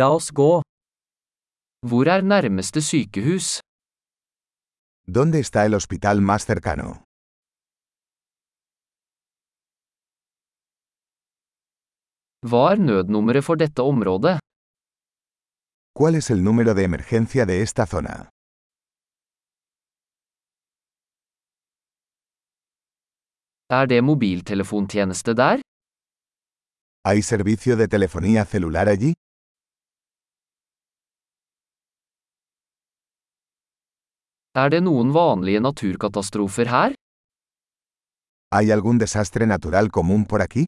La oss gå. Hvor er nærmeste sykehus? ¿Dónde está el hospital más cercano? Hva er nødnummeret for dette området? ¿Cuál es el número de emergencia de esta zona? Er det mobiltelefontjeneste der? ¿Hay servicio de telefonía celular allí? Er det noen vanlige naturkatastrofer her? ¿Hay algún desastre natural común por aquí?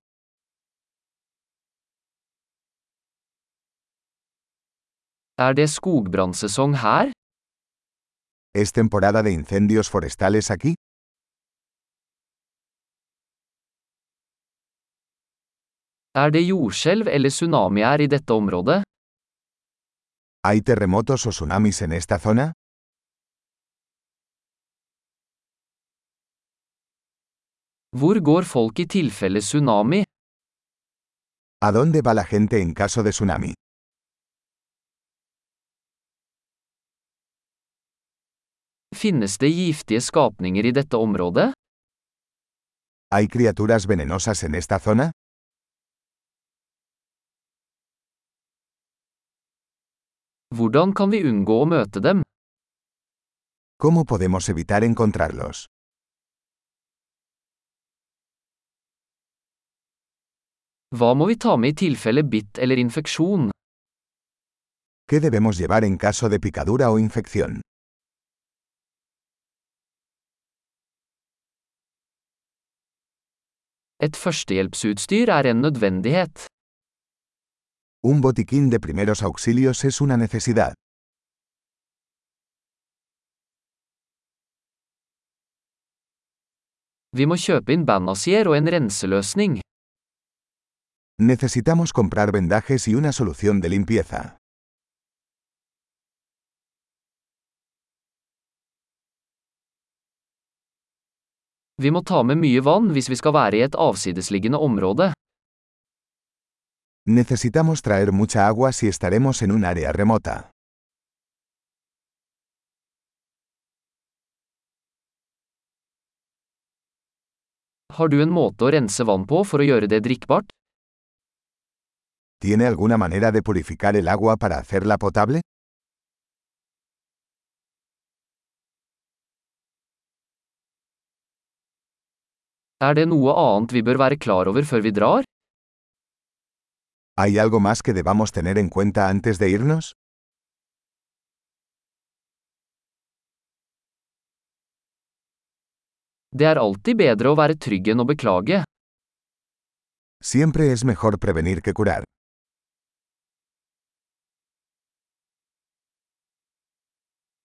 Er det skogbrannsesong her? ¿Es temporada de incendios forestales aquí? Er det jordskjelv eller tsunami her i dette området? ¿Hay terremotos o tsunamis en esta zona? Hvor går folk i tilfelle tsunami? ¿A dónde va la gente en caso de tsunami? Finnes det giftige skapninger i dette området? ¿Hay criaturas venenosas en esta zona? Hvordan kan vi unngå å møte dem? ¿Cómo podemos evitar encontrarlos? Hva må vi ta med i tilfelle bitt eller infeksjon? ¿Qué debemos llevar en caso de picadura o infección? Et førstehjelpsutstyr er en nødvendighet. Un botiquín de primeros auxilios es una necesidad. Vi må kjøpe inn bandasier og en renseløsning. Necesitamos comprar vendajes y una solución de limpieza. Vi må ta med mye vann hvis vi skal være i et avsidesliggende område. Necesitamos traer mucha agua si estaremos en un área remota. Har du en måte å rense vann på for å gjøre det drikkbart? ¿Tiene alguna manera de purificar el agua para hacerla potable? Er det noe annet vi bør være klar over før vi drar? ¿Hay algo más que debamos tener en cuenta antes de irnos? Det er alltid bedre å være trygg enn å beklage. Siempre es mejor prevenir que curar.